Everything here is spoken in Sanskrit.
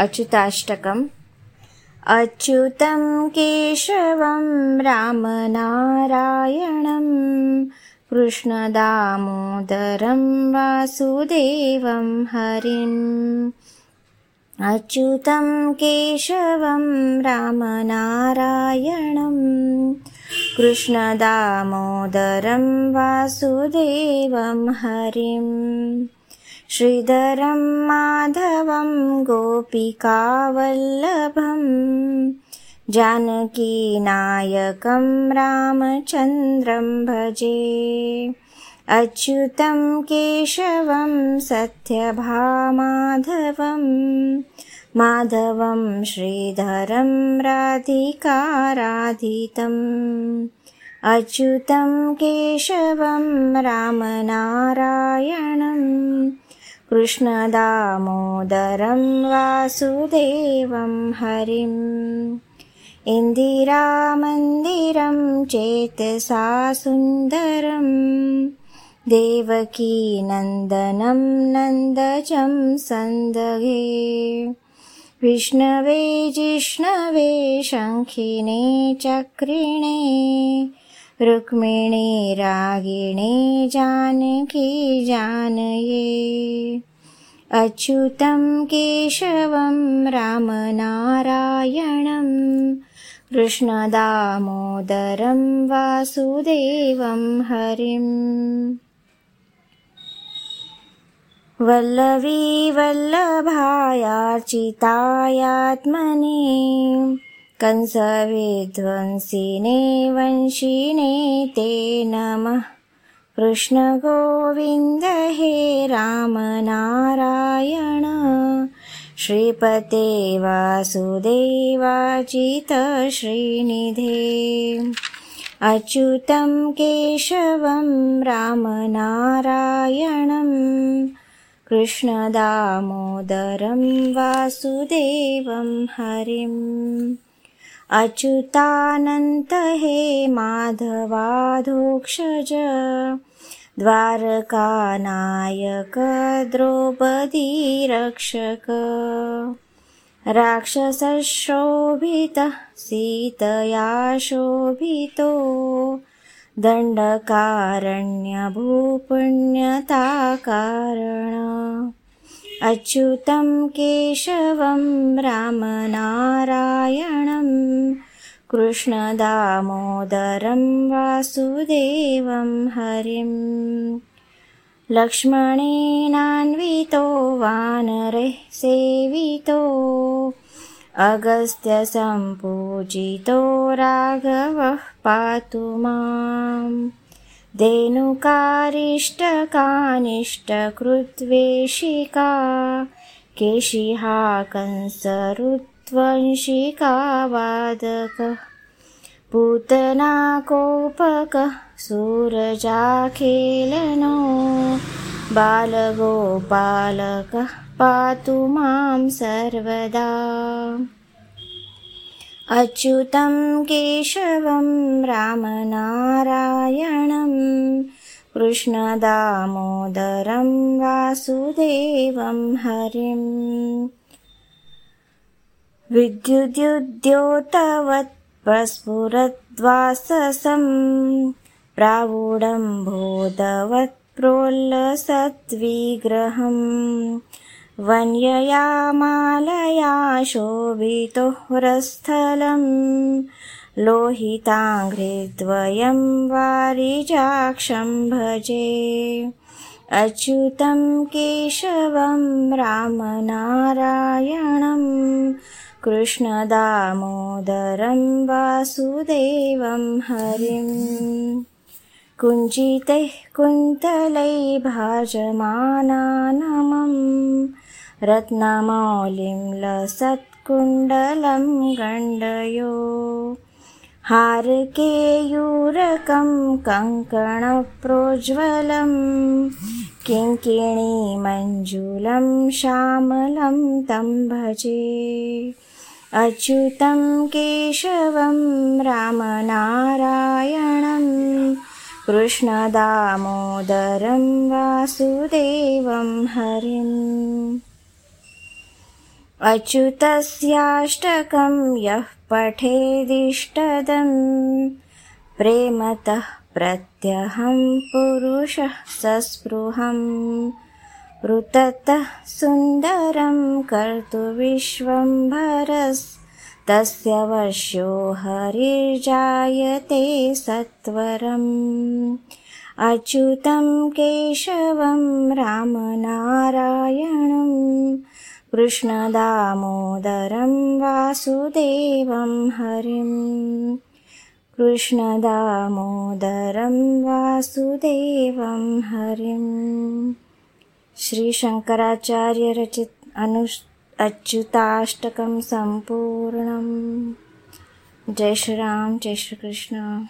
अच्युताष्टकम्। अच्युतं केशवं रामनारायणं कृष्णदामोदरं वासुदेवं हरिम्। अच्युतं केशवं रामनारायणं कृष्णदामोदरं वासुदेवं हरिम् श्रीधरं माधवं गोपिकावल्लभम् जानकीनायकं रामचन्द्रं भजे अच्युतं केशवं सत्यभामाधवम् माधवं श्रीधरं राधिकाराधितम् अच्युतं केशवं रामनारायणम् कृष्णदामोदरं वासुदेवं हरिम् इन्दिरामन्दिरं चेतसा सुन्दरं देवकीनन्दनं नन्दजं सन्दगे विष्णवे जिष्णवे शङ्खिने चक्रिणे रुक्मिणी रागिणी जानकी जानये। अच्युतं केशवं रामनारायणं। कृष्णदामोदरं वासुदेवं हरिम्। वल्लवी वल्लभायार्चितायात्मने कंसविध्वंसिने वंशिने ते नमः। कृष्णगोविन्द हे रामनारायण श्रीपते वासुदेवाचित श्रीनिधे। अच्युतं केशवं रामनारायणम् कृष्णदामोदरं वासुदेवं हरिम् अच्युतानन्त हे माधवाधोक्षज द्वारकानायक द्रौपदीरक्षक राक्षसशोभितः सीतया शोभितो दण्डकारण्यभूपुण्यताकारण। अच्युतं केशवं रामनारायणं कृष्णदामोदरं वासुदेवं हरिम् लक्ष्मणेनान्वितो वानरैः सेवितो। अगस्त्यसम्पूजितो राघवः पातु माम्। धेनुकारिष्टकानिष्टकृद्वेषिका केशिहा कंसरुत्वंशिका वादकः पूतनाकोपकः सूरजाखेलनो बालगोपालकः पातु मां सर्वदा। अच्युतं केशवं रामनारायणं कृष्णदामोदरं वासुदेवं हरिम् विद्युद्युद्योतवत् प्रस्फुरद्वाससं प्रोल्लसद्विग्रहम् वन्यया मालया शोभितो ह्रस्थलं लोहिताङ्घ्रिद्वयं वारिजाक्षं भजे अच्युतं केशवं रामनारायणं कृष्णदामोदरं वासुदेवं हरिम् कुञ्चितैः कुन्तलै भाजमानानमम् रत्नमौलिं लसत्कुण्डलं गण्डयो हारकेयूरकं कङ्कणप्रोज्वलं किङ्किणीमञ्जुलं श्यामलं तं भजे। अच्युतं केशवं रामनारायणम् कृष्णदामोदरं वासुदेवं हरिम् अच्युतस्याष्टकं यः पठेदिष्टदम्। प्रेमतः प्रत्यहं पुरुषः सस्पृहम्। ऋततः सुन्दरं कर्तुविश्वम्भरस्तस्य वश्यो हरिर्जायते सत्वरम्। अच्युतं केशवं रामनारायणम् कृष्णदामोदरं वासुदेवं हरिम् कृष्णदामोदरं वासुदेवं हरिम् श्रीशङ्कराचार्यरचित अनु अच्युताष्टकं सम्पूर्णम्। जय श्रीराम जय श्रीकृष्ण